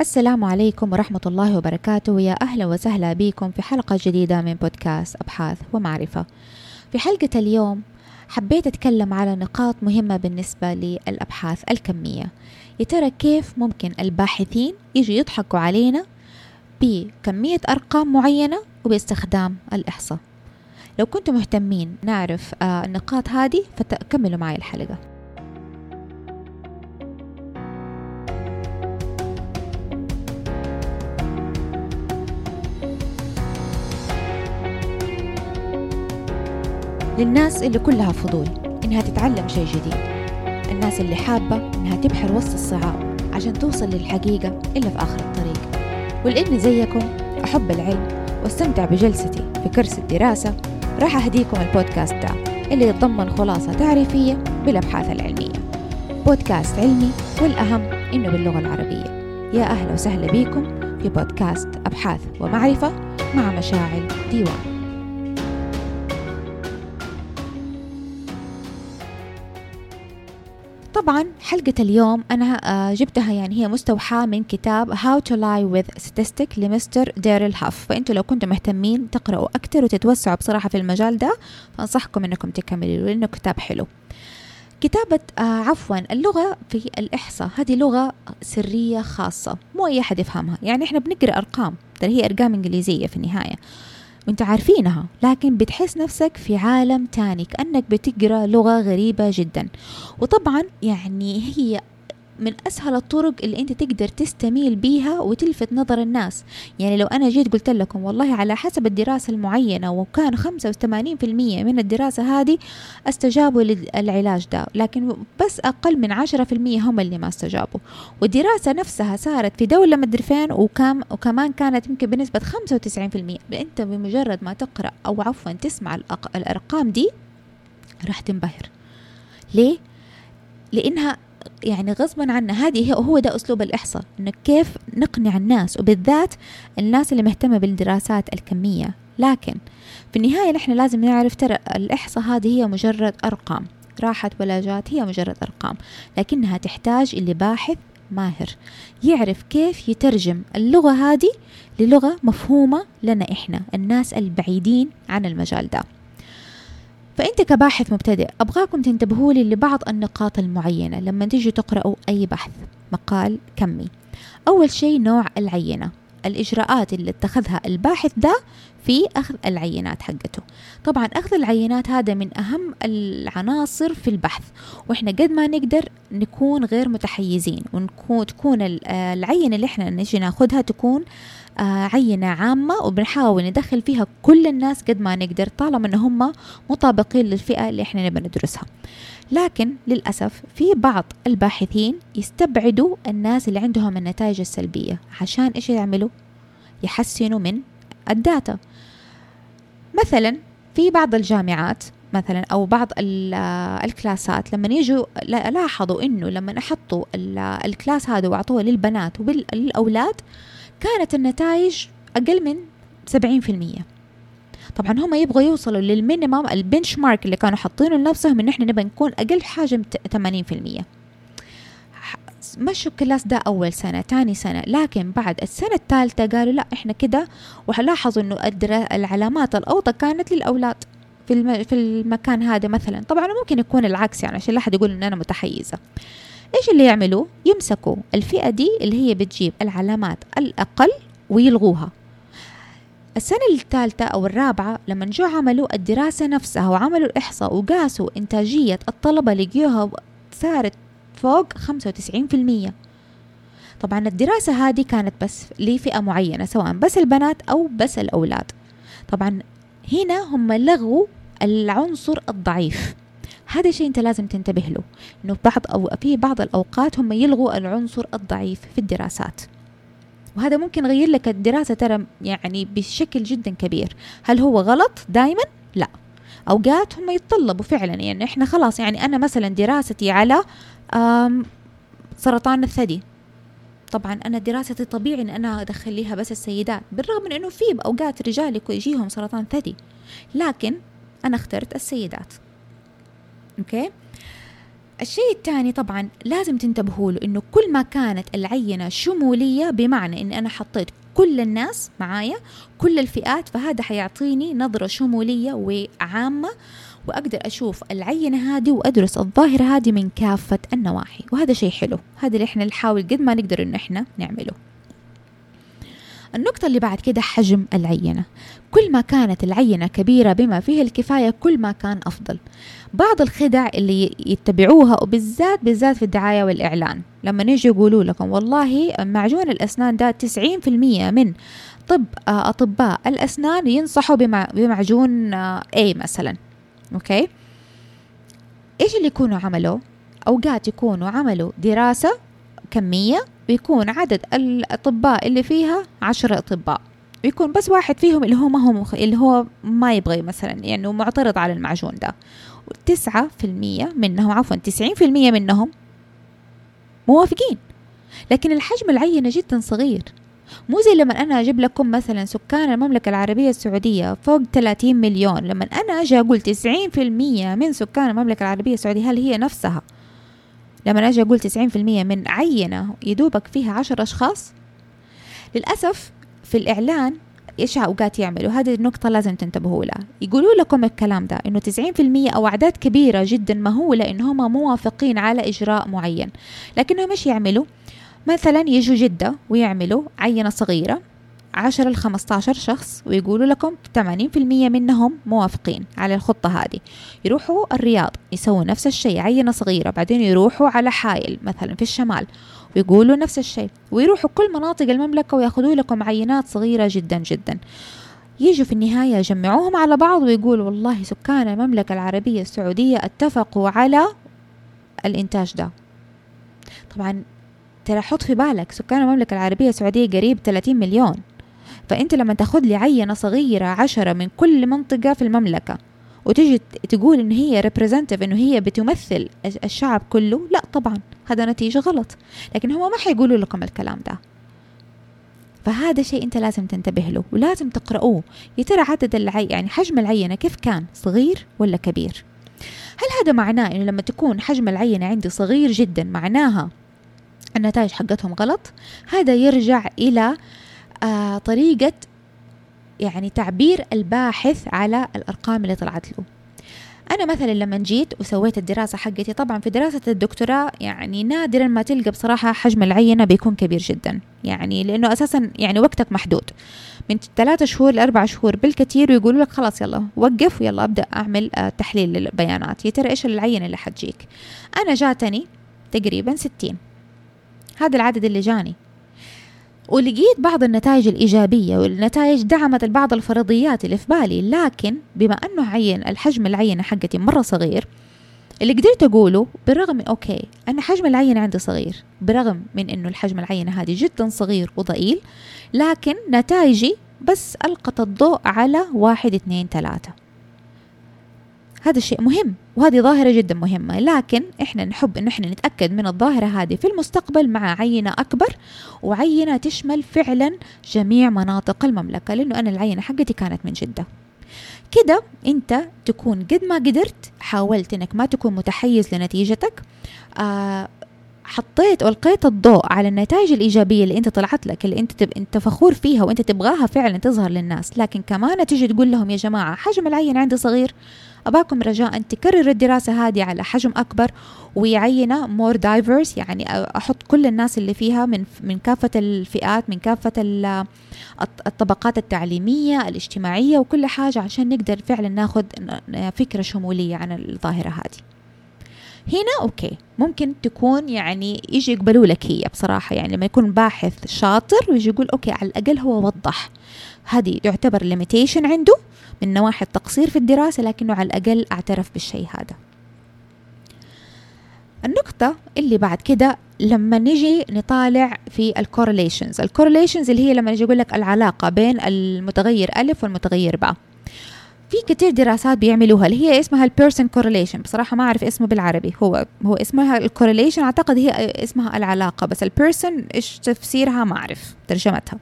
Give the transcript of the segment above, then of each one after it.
السلام عليكم ورحمة الله وبركاته. ويا أهلا وسهلا بكم في حلقة جديدة من بودكاست أبحاث ومعرفة. في حلقة اليوم حبيت أتكلم على نقاط مهمة بالنسبة للأبحاث الكمية. يا ترى كيف ممكن الباحثين يجوا يضحكوا علينا بكمية أرقام معينة وباستخدام الإحصاء؟ لو كنتم مهتمين نعرف آه، النقاط هذه فتكملوا معي الحلقة. للناس اللي كلها فضول إنها تتعلم شيء جديد. الناس اللي حابة إنها تبحر وسط الصعاب عشان توصل للحقيقة إلا في آخر الطريق. ولأني زيكم أحب العلم وأستمتع بجلستي في كرسي الدراسة راح أهديكم البودكاست ده اللي يتضمن خلاصة تعريفية بالأبحاث العلمية. بودكاست علمي والأهم إنه باللغة العربية. يا أهلا وسهلا بكم في بودكاست أبحاث ومعرفة مع مشاعل ديوان. طبعا حلقة اليوم أنا آه، جبتها يعني هي مستوحاة من كتاب How to Lie with Statistic لمستر ديرل هاف. فأنتوا لو كنتم مهتمين تقرأوا أكثر وتتوسعوا بصراحة في المجال ده فأنصحكم أنكم تكملوا لأنه كتاب حلو. كتابة آه عفوا اللغة في الإحصاء. هذه لغة سرية خاصة مو أي أحد يفهمها. يعني إحنا بنقرأ أرقام ترى هي أرقام إنجليزية في النهاية. وانت عارفينها لكن بتحس نفسك في عالم تاني كأنك بتقرأ لغة غريبة جدا. وطبعا يعني هي من أسهل الطرق اللي أنت تقدر تستميل بيها وتلفت نظر الناس. يعني لو أنا جيت قلت لكم والله على حسب الدراسة المعينة وكان 85% من الدراسة هذه استجابوا للعلاج ده لكن بس أقل من 10% هم اللي ما استجابوا. والدراسة نفسها صارت في دولة مدري فين وكم وكمان كانت يمكن بنسبة 95% أنت بمجرد ما تقرأ أو عفوا تسمع الأرقام دي راح تنبهر. ليه؟ لأنها يعني غصبا عنا هذه هو ده أسلوب الإحصاء إنه كيف نقنع الناس وبالذات الناس اللي مهتمة بالدراسات الكمية. لكن في النهاية نحن لازم نعرف ترى الإحصاء هذه هي مجرد أرقام. راحت ولا جات هي مجرد أرقام لكنها تحتاج إلى باحث ماهر يعرف كيف يترجم اللغة هذه للغة مفهومة لنا إحنا الناس البعيدين عن المجال ده. فأنت كباحث مبتدئ أبغاكم تنتبهوا لي لبعض النقاط المعينة لما تيجوا تقرأوا أي بحث. مقال كمي. أول شيء نوع العينة. الإجراءات اللي اتخذها الباحث ده في أخذ العينات حقته. طبعا أخذ العينات هذا من أهم العناصر في البحث وإحنا قد ما نقدر نكون غير متحيزين ونكون تكون العينة اللي إحنا نجي ناخذها تكون آه، عينة عامة وبنحاول ندخل فيها كل الناس قد ما نقدر طالما إن هم مطابقين للفئة اللي إحنا نبى ندرسها. لكن للأسف في بعض الباحثين يستبعدوا الناس اللي عندهم النتائج السلبية عشان إيش يعملوا؟ يحسنوا من ال data. مثلا في بعض الجامعات مثلا أو بعض ال classات لما يجوا لاحظوا إنه لما أحطوا ال class هذا وأعطوه للبنات وللاولاد كانت النتائج أقل من 70% طبعا هم يبغوا يوصلوا لل minimum ال benchmark اللي كانوا حاطينه لنفسهم إن إحنا نبغى نكون أقل حاجة 80% مشوا ال class ده أول سنة ثاني سنة؟ لكن بعد السنة الثالثة قالوا لا إحنا كده ولاحظوا إنه العلامات الأوطى كانت للأولاد في في المكان هذا مثلا. طبعا ممكن يكون العكس يعني عشان لا أحد يقول إن أنا متحيزة. إيش اللي يعملوه يمسكوا الفئة دي اللي هي بتجيب العلامات الأقل ويلغوها. السنة الثالثة أو الرابعة لما جو عملوا الدراسة نفسها وعملوا الإحصاء وقاسوا إنتاجية الطلبة لقيوها صارت فوق 95% طبعا الدراسة هذه كانت بس لفئة معينة سواء بس البنات أو بس الأولاد. طبعا هنا هم لغوا العنصر الضعيف. هذا الشيء انت لازم تنتبه له إنه بعض أو في بعض الأوقات هم يلغوا العنصر الضعيف في الدراسات. وهذا ممكن يغير لك الدراسة ترى يعني بشكل جدا كبير. هل هو غلط؟ دائما لا. أوقات هم يتطلبوا فعلا يعني إحنا خلاص يعني أنا مثلا دراستي على سرطان الثدي. طبعا أنا دراستي طبيعي إن أنا أدخل ليها بس السيدات بالرغم من إنه في أوقات رجال يجيهم سرطان ثدي. لكن أنا اخترت السيدات. okay؟ الشيء الثاني طبعا لازم تنتبهوا له إنه كل ما كانت العينة شمولية بمعنى اني أنا حطيت كل الناس معايا كل الفئات فهذا حيعطيني نظرة شمولية وعامة وأقدر أشوف العينة هذه وأدرس الظاهرة هذه من كافة النواحي. وهذا شيء حلو. هذا اللي إحنا نحاول قد ما نقدر إنه إحنا نعمله. النقطة اللي بعد كده حجم العينة. كل ما كانت العينة كبيرة بما فيه الكفاية كل ما كان أفضل. بعض الخدع اللي يتبعوها وبالذات بالذات في الدعاية والإعلان. لما نيجي يقولوا لكم والله معجون الأسنان ده 90% من طب آه، أطباء. الأسنان ينصحوا بمعجون آه، A مثلا. أوكي؟ إيش اللي يكونوا عملوا؟ أوقات يكونوا عملوا دراسة كمية بيكون عدد الأطباء اللي فيها عشرة أطباء. ويكون بس واحد فيهم اللي هو ما هو مخ... اللي هو ما يبغى مثلا يعني معترض على المعجون ده. تسعة في المية منهم عفوا تسعين في المية منهم موافقين. لكن الحجم العينة جدا صغير. مو زي لما أنا أجيب لكم مثلا سكان المملكة العربية السعودية فوق 30 مليون. لما أنا أجي أقول 90% من سكان المملكة العربية السعودية هل هي نفسها؟ لما أجي أقول 90% من عينة يدوبك فيها عشر أشخاص للأسف في الإعلان إيش أوقات يعملوا؟ هذه النقطة لازم تنتبهوا لها. يقولوا لكم الكلام ده إنه 90% أو أعداد كبيرة جدا مهولة ان هم موافقين على إجراء معين. لكنهم إيش يعملوا؟ مثلا يجوا جدة ويعملوا عينة صغيرة 10 ل 15 شخص ويقولوا لكم 80% منهم موافقين على الخطة هذه. يروحوا الرياض يسووا نفس الشيء عينة صغيرة بعدين يروحوا على حائل مثلا في الشمال ويقولوا نفس الشيء. ويروحوا كل مناطق المملكة ويأخذوا لكم عينات صغيرة جدا جدا. يجوا في النهاية يجمعوهم على بعض ويقولوا والله سكان المملكة العربية السعودية اتفقوا على الإنتاج ده. طبعا ترى حط في بالك سكان المملكة العربية السعودية قريب 30 مليون. فأنت لما تاخذ لي عينة صغيرة عشرة من كل منطقة في المملكة وتجي تقول إن هي representative إنه هي بتمثل الشعب كله لا طبعا هذا نتيجة غلط. لكن هم ما حيقولوا لكم الكلام ده. فهذا شيء أنت لازم تنتبه له ولازم تقرأوه. يا ترى عدد العي يعني حجم العينة كيف كان صغير ولا كبير؟ هل هذا معناه إنه لما تكون حجم العينة عندي صغير جدا معناها النتائج حقتهم غلط؟ هذا يرجع آه طريقة يعني تعبير الباحث على الأرقام اللي طلعت له. أنا مثلا لما جيت وسويت الدراسة حقتي طبعا في دراسة الدكتوراه يعني نادرا ما تلقى بصراحة حجم العينة بيكون كبير جدا. يعني لأنه أساسا يعني وقتك محدود. من ثلاثة شهور لأربع شهور بالكثير ويقولوا لك خلاص يلا وقف ويلا أبدأ أعمل آه، تحليل للبيانات. يا ترى إيش العينة اللي حتجيك؟ أنا جاتني تقريبا ستين. هذا العدد اللي جاني. ولقيت بعض النتائج الإيجابية والنتائج دعمت بعض الفرضيات اللي في بالي لكن بما أنه عين الحجم العينة حقتي مرة صغير اللي قدرت أقوله بالرغم من أوكي أنا حجم العينة عندي صغير برغم من أنه الحجم العينة هذه جدا صغير وضئيل لكن نتائجي بس ألقت الضوء على واحد اثنين ثلاثة. هذا الشيء مهم. وهذه ظاهرة جدا مهمة. لكن إحنا نحب إن إحنا نتأكد من الظاهرة هذه في المستقبل مع عينة أكبر وعينة تشمل فعلا جميع مناطق المملكة لأنه أنا العينة حقتي كانت من جدة. كده أنت تكون قد ما قدرت حاولت إنك ما تكون متحيز لنتيجتك. آه حطيت والقيت الضوء على النتائج الإيجابية اللي أنت طلعت لك اللي أنت تب... أنت فخور فيها وأنت تبغاها فعلا تظهر للناس. لكن كمان تيجي تقول لهم يا جماعة حجم العين عندي صغير. أباكم رجاء تكرر الدراسة هذه على حجم أكبر ويعينة مور دايفرس يعني أحط كل الناس اللي فيها من من كافة الفئات من كافة الطبقات التعليمية الاجتماعية وكل حاجة عشان نقدر فعلا ناخذ فكرة شمولية عن الظاهرة هذه. هنا okay ممكن تكون يعني يجي يقبلوا لك هي بصراحة يعني لما يكون باحث شاطر ويجي يقول okay على الأقل هو وضح. هذه يعتبر limitation عنده. من نواحي التقصير في الدراسة لكنه على الأقل اعترف بالشيء هذا. النقطة اللي بعد كده لما نجي نطالع في ال correlations ال correlations اللي هي لما نجي أقول لك العلاقة بين المتغير ألف والمتغير باء. في كتير دراسات بيعملوها اللي هي اسمها ال Pearson correlation بصراحة ما أعرف اسمه بالعربي. هو هو اسمها ال correlation أعتقد هي اسمها العلاقة بس البيرسون إيش تفسيرها ما أعرف ترجمتها.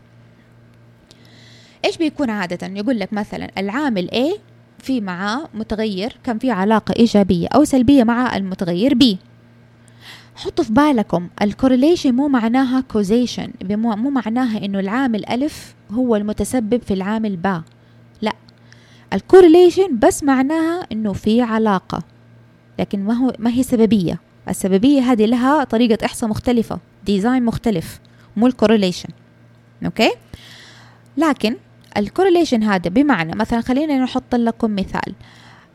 إيش بيكون عادة؟ يقول لك مثلا العامل A في معاه متغير كان في علاقة إيجابية أو سلبية مع المتغير B. حطوا في بالكم ال correlation مو معناها causation مو معناها إنه العامل ألف هو المتسبب في العامل باء لا. ال correlation بس معناها إنه في علاقة لكن ما هو ما هي سببية. السببية هذه لها طريقة إحصاء مختلفة design مختلف مو ال correlation okay؟ لكن ال correlation هذا بمعنى مثلا خلينا نحط لكم مثال.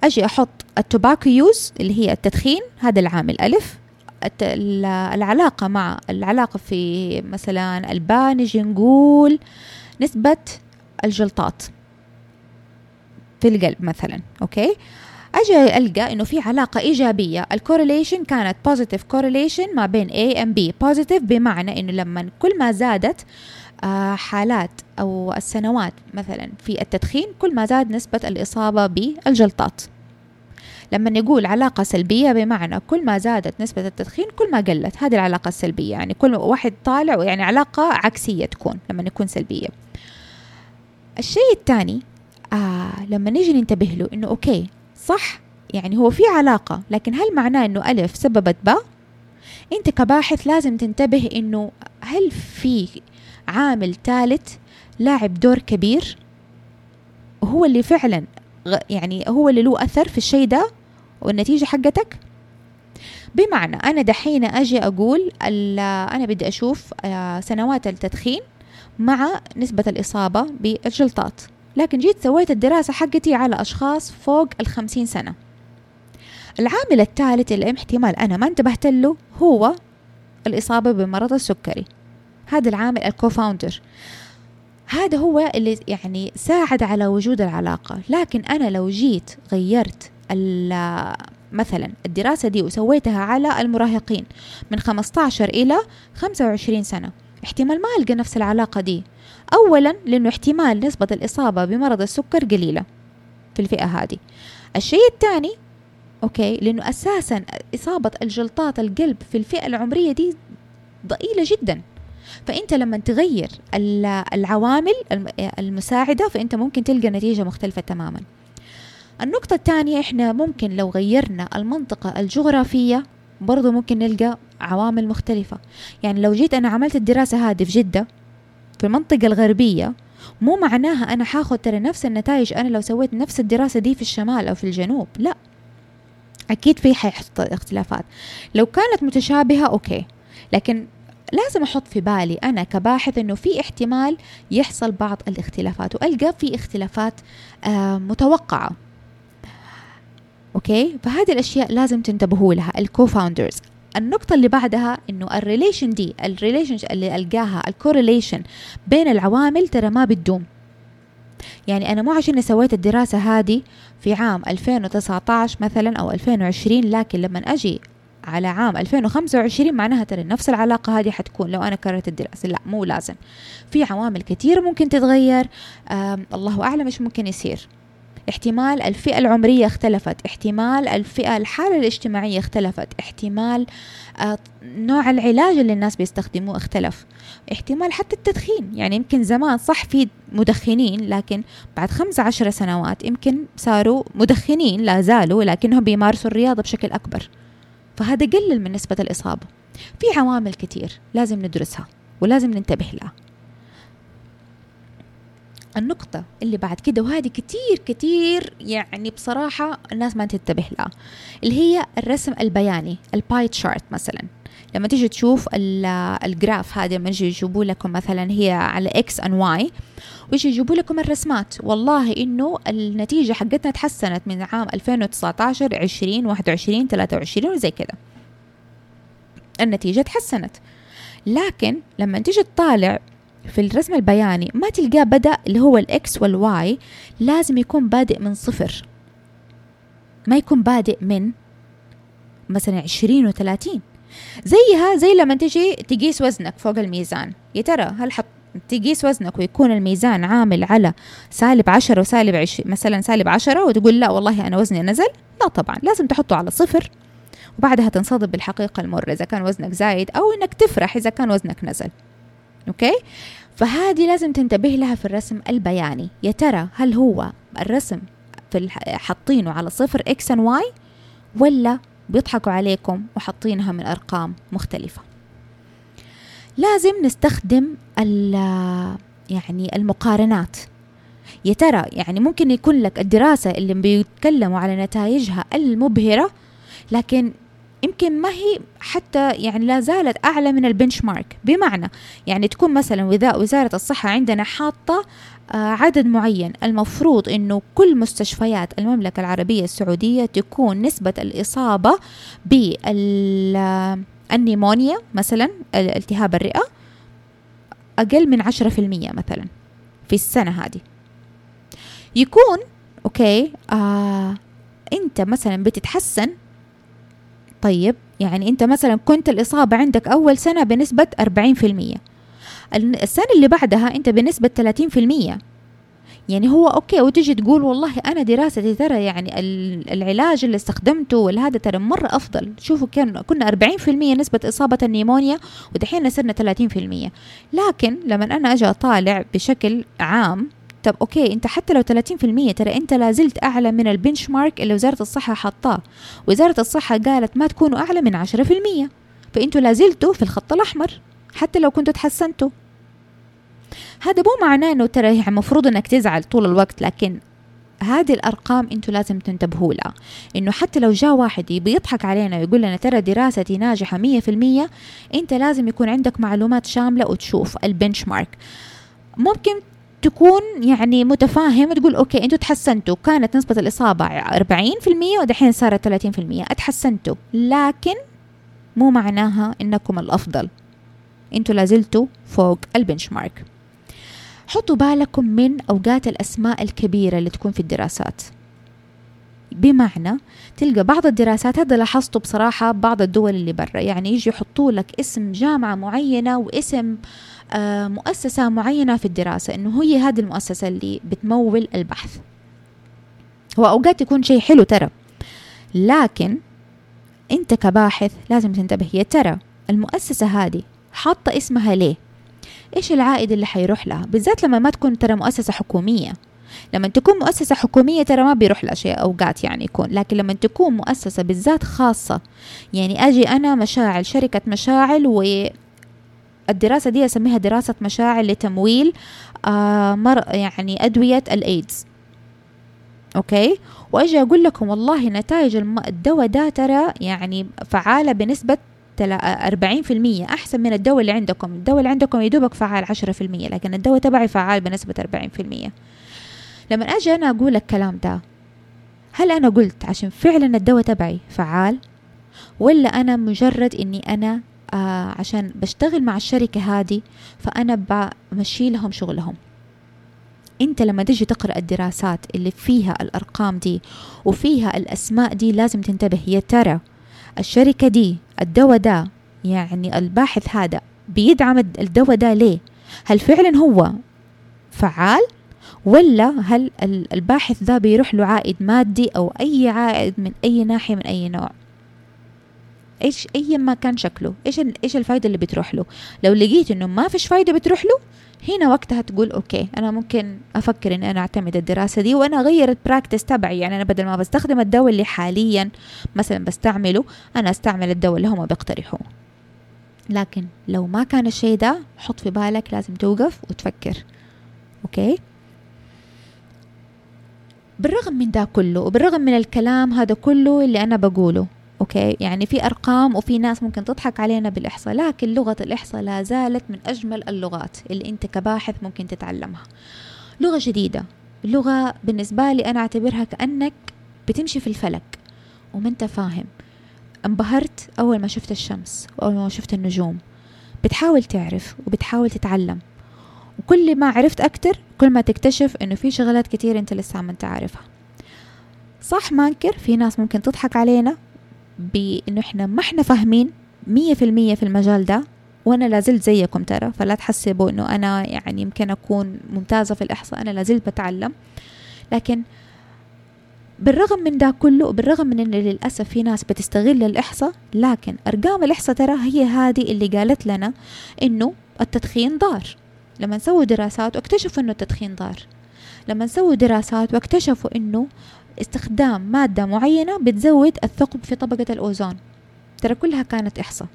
أجي أحط ال tobacco use اللي هي التدخين هذا العامل ألف العلاقة مع العلاقة في مثلا الباء نجي نقول نسبة الجلطات في القلب مثلا okay؟ أجي ألقى إنه في علاقة إيجابية. ال correlation كانت positive correlation ما بين A and B. positive بمعنى إنه لما كل ما زادت آه، حالات أو السنوات. مثلا في التدخين كل ما زاد نسبة الإصابة بالجلطات. لما نقول علاقة سلبية بمعنى كل ما زادت نسبة التدخين كل ما قلت. هذه العلاقة السلبية يعني كل واحد طالع يعني علاقة عكسية تكون لما يكون سلبية. الشيء الثاني آه لما نيجي ننتبه له إنه أوكي صح يعني هو في علاقة لكن هل معناه إنه ألف سببت باء؟ أنت كباحث لازم تنتبه إنه هل في عامل ثالث لاعب دور كبير وهو اللي فعلا يعني هو اللي له أثر في الشيء ده والنتيجة حقتك؟ بمعنى أنا دحين أجي أقول أنا بدي أشوف آه، سنوات التدخين مع نسبة الإصابة بالجلطات لكن جيت سويت الدراسة حقتي على أشخاص فوق الخمسين سنة. العامل الثالث اللي احتمال أنا ما انتبهت له هو الإصابة بمرض السكري. هذا العامل ال confounder هذا هو اللي يعني ساعد على وجود العلاقة. لكن أنا لو جيت غيرت مثلا الدراسة دي وسويتها على المراهقين من 15 إلى 25 سنة احتمال ما ألقى نفس العلاقة دي. أولا لأنه احتمال نسبة الإصابة بمرض السكر قليلة في الفئة هذه. الشيء الثاني أوكي لأنه أساسا إصابة الجلطات القلب في الفئة العمرية دي ضئيلة جدا. فأنت لما تغير العوامل المساعدة فأنت ممكن تلقى نتيجة مختلفة تماما. النقطة الثانية إحنا ممكن لو غيرنا المنطقة الجغرافية برضو ممكن نلقى عوامل مختلفة. يعني لو جيت أنا عملت الدراسة هذه في جدة في المنطقة الغربية مو معناها أنا حاخد ترى نفس النتائج أنا لو سويت نفس الدراسة دي في الشمال أو في الجنوب. لا. أكيد في اختلافات. لو كانت متشابهة okay. لكن لازم أحط في بالي أنا كباحث أنه في احتمال يحصل بعض الاختلافات وألقى في اختلافات آه متوقعة. okay؟ فهذه الأشياء لازم تنتبهوا لها ال confounders النقطة اللي بعدها إنه ال relation دي ال relation اللي ألقاها ال correlation بين العوامل ترى ما بتدوم. يعني أنا مو عشان سويت الدراسة هذه في عام 2019 مثلا أو 2020 لكن لما أجي على عام 2025 معناها ترى نفس العلاقة هذه حتكون. لو أنا كررت الدراسة لا مو لازم. في عوامل كثيرة ممكن تتغير. الله أعلم إيش ممكن يصير. احتمال الفئة العمرية اختلفت. احتمال الفئة الحالة الاجتماعية اختلفت. احتمال آه، نوع العلاج اللي الناس بيستخدموه اختلف. احتمال حتى التدخين. يعني يمكن زمان صح في مدخنين لكن بعد خمسة عشر سنوات يمكن صاروا مدخنين لا زالوا لكنهم بيمارسوا الرياضة بشكل أكبر. فهذا قلل من نسبة الإصابة. في عوامل كتير لازم ندرسها ولازم ننتبه لها. النقطة اللي بعد كده وهذه كتير كتير يعني بصراحة الناس ما تنتبه لها اللي هي الرسم البياني ال pie chart مثلا. لما تيجي تشوف ال graph هذا لما يجي يجيبوا لكم مثلا هي على إكس ان واي ويجي يجيبوا لكم الرسمات. والله إنه النتيجة حقتنا تحسنت من عام 2019 20 21 23 وزي كده النتيجة تحسنت. لكن لما تيجي تطالع في الرسم البياني ما تلقاه بدأ اللي هو ال X وال Y لازم يكون بادئ من صفر. ما يكون بادئ من مثلا عشرين وثلاثين. زيها زي لما تجي تقيس وزنك فوق الميزان. يا ترى هل حط تقيس وزنك ويكون الميزان عامل على سالب عشرة وسالب عش... مثلا سالب عشرة وتقول لا والله أنا وزني نزل؟ لا طبعا لازم تحطه على صفر. وبعدها تنصدم بالحقيقة المرة إذا كان وزنك زايد أو إنك تفرح إذا كان وزنك نزل. okay؟ فهذه لازم تنتبه لها في الرسم البياني. يا ترى هل هو الرسم في حاطينه على صفر إكس إن واي ولا بيضحكوا عليكم وحاطينها من أرقام مختلفة. لازم نستخدم يعني المقارنات. يا ترى يعني ممكن يكون لك الدراسة اللي بيتكلموا على نتائجها المبهرة لكن يمكن ما هي حتى يعني لا زالت أعلى من البنش مارك بمعنى يعني تكون مثلا وزارة الصحة عندنا حاطة آه، عدد معين. المفروض أنه كل مستشفيات المملكة العربية السعودية تكون نسبة الإصابة بالنيمونيا مثلا التهاب الرئة أقل من عشرة في المية مثلا في السنة هذه. يكون okay آه أنت مثلا بتتحسن طيب يعني أنت مثلا كنت الإصابة عندك أول سنة بنسبة 40% السنة اللي بعدها أنت بنسبة 30% يعني هو okay وتجي تقول والله أنا دراستي ترى يعني العلاج اللي استخدمته والهذا ترى مرة أفضل. شوفوا كان كنا 40% نسبة إصابة ال pneumonia ودحين صرنا 30% لكن لما أنا أجي أطالع بشكل عام طب okay أنت حتى لو 30% ترى أنت لازلت أعلى من ال benchmark اللي وزارة الصحة حاطاه وزارة الصحة قالت ما تكونوا أعلى من 10% فأنتوا لازلتوا في الخط الأحمر حتى لو كنتوا تحسنتوا. هذا مو معناه إنه ترى يعني المفروض إنك تزعل طول الوقت لكن هذه الأرقام أنتوا لازم تنتبهوا لها. إنه حتى لو جاء واحد يبي يضحك علينا ويقول لنا ترى دراستي ناجحة 100% أنت لازم يكون عندك معلومات شاملة وتشوف البنش مارك ممكن تكون يعني متفاهم وتقول أوكي أنتوا تحسنتوا. كانت نسبة الإصابة 40% ودحين صارت 30% أتحسنتوا. لكن مو معناها إنكم الأفضل. أنتوا لازلتوا فوق البنش مارك حطوا بالكم من أوقات الأسماء الكبيرة اللي تكون في الدراسات. بمعنى تلقى بعض الدراسات هذا لاحظته بصراحة بعض الدول اللي برا يعني يجي يحطوا لك اسم جامعة معينة واسم آه، مؤسسة معينة في الدراسة إنه هي هذه المؤسسة اللي بتمول البحث. هو أوقات يكون شيء حلو ترى لكن أنت كباحث لازم تنتبه يا ترى المؤسسة هذه حاطة اسمها ليه؟ إيش العائد اللي حيروح لها؟ بالذات لما ما تكون ترى مؤسسة حكومية. لما تكون مؤسسة حكومية ترى ما بيروح لأشياء أوقات يعني يكون. لكن لما تكون مؤسسة بالذات خاصة يعني أجي أنا مشاعل شركة مشاعل الدراسة دي أسميها دراسة مشاعر لتمويل آه مر يعني أدوية الإيدز أوكي؟ وأجي أقول لكم والله نتائج الدواء ده ترى يعني فعالة بنسبة 40% أحسن من الدواء اللي عندكم. الدواء اللي عندكم يدوبك فعال 10% لكن الدواء تبعي فعال بنسبة 40% لما أجي أنا أقول الكلام ده هل أنا قلت عشان فعلا الدواء تبعي فعال؟ ولا أنا مجرد إني أنا آه عشان بشتغل مع الشركة هذه فأنا بمشي لهم شغلهم. أنت لما تجي تقرأ الدراسات اللي فيها الأرقام دي وفيها الأسماء دي لازم تنتبه يا ترى الشركة دي الدواء ده يعني الباحث هذا بيدعم الدواء ده ليه؟ هل فعلا هو فعال؟ ولا هل الباحث ذا بيروح له عائد مادي أو أي عائد من أي ناحية من أي نوع؟ إيش اي ما كان شكله؟ إيش إيش الفائده اللي بتروح له؟ لو لقيت إنه ما فيش فايدة بتروح له هنا وقتها تقول okay أنا ممكن أفكر إني أنا أعتمد الدراسة دي وأنا أغير ال practice تبعي. يعني أنا بدل ما بستخدم الدواء اللي حاليا مثلا بستعمله أنا أستعمل الدواء اللي هم بيقترحوه. لكن لو ما كان الشيء ده حط في بالك لازم توقف وتفكر. okay؟ بالرغم من ده كله وبالرغم من الكلام هذا كله اللي أنا بقوله okay؟ يعني في أرقام وفي ناس ممكن تضحك علينا بالإحصاء لكن لغة الإحصاء لا زالت من أجمل اللغات اللي أنت كباحث ممكن تتعلمها. لغة جديدة لغة بالنسبة لي أنا أعتبرها كأنك بتمشي في الفلك وما أنت فاهم. انبهرت أول ما شفت الشمس وأول ما شفت النجوم. بتحاول تعرف وبتحاول تتعلم. وكل ما عرفت أكتر كل ما تكتشف إنه في شغلات كتير أنت لسه ما أنت عارفها صح ما انكر في ناس ممكن تضحك علينا. بإنه إحنا ما إحنا فاهمين مية في المية في المجال ده وأنا لازلت زيكم ترى فلا تحسبوا إنه أنا يعني يمكن أكون ممتازة في الإحصاء أنا لازلت بتعلم. لكن بالرغم من ده كله وبالرغم من انه للأسف في ناس بتستغل الإحصاء لكن أرقام الإحصاء ترى هي هذه اللي قالت لنا إنه التدخين ضار. لما نسوي دراسات واكتشفوا إنه التدخين ضار. لما نسوي دراسات واكتشفوا إنه استخدام مادة معينة بتزود الثقب في طبقة الأوزون. ترى كلها كانت إحصاء.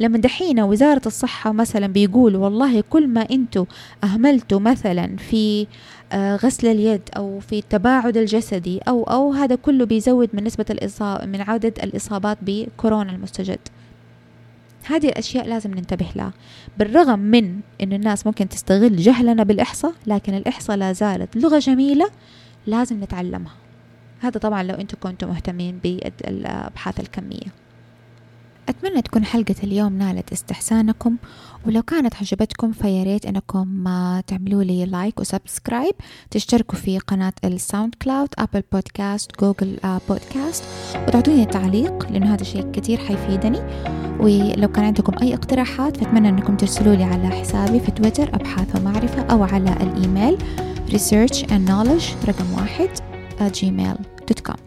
لما دحين وزارة الصحة مثلا بيقول والله كل ما أنتوا أهملتوا مثلا في آه، غسل اليد أو في التباعد الجسدي أو أو هذا كله بيزود من نسبة الإصابة من عدد الإصابات بكورونا المستجد. هذه الأشياء لازم ننتبه لها. بالرغم من أن الناس ممكن تستغل جهلنا بالإحصاء لكن الإحصاء لا زالت لغة جميلة لازم نتعلمها. هذا طبعا لو أنتم كنتم مهتمين بالأبحاث الكمية. أتمنى تكون حلقة اليوم نالت استحسانكم ولو كانت عجبتكم فياريت أنكم تعملوا لي like و subscribe. تشتركوا في قناة ال SoundCloud Apple Podcast Google Podcast وتعطوني تعليق لأنه هذا شيء كتير حيفيدني. ولو كان عندكم أي اقتراحات فأتمنى أنكم ترسلوا لي على حسابي في تويتر أبحاث ومعرفة أو على الإيميل. research and knowledge رقم واحد gmail.com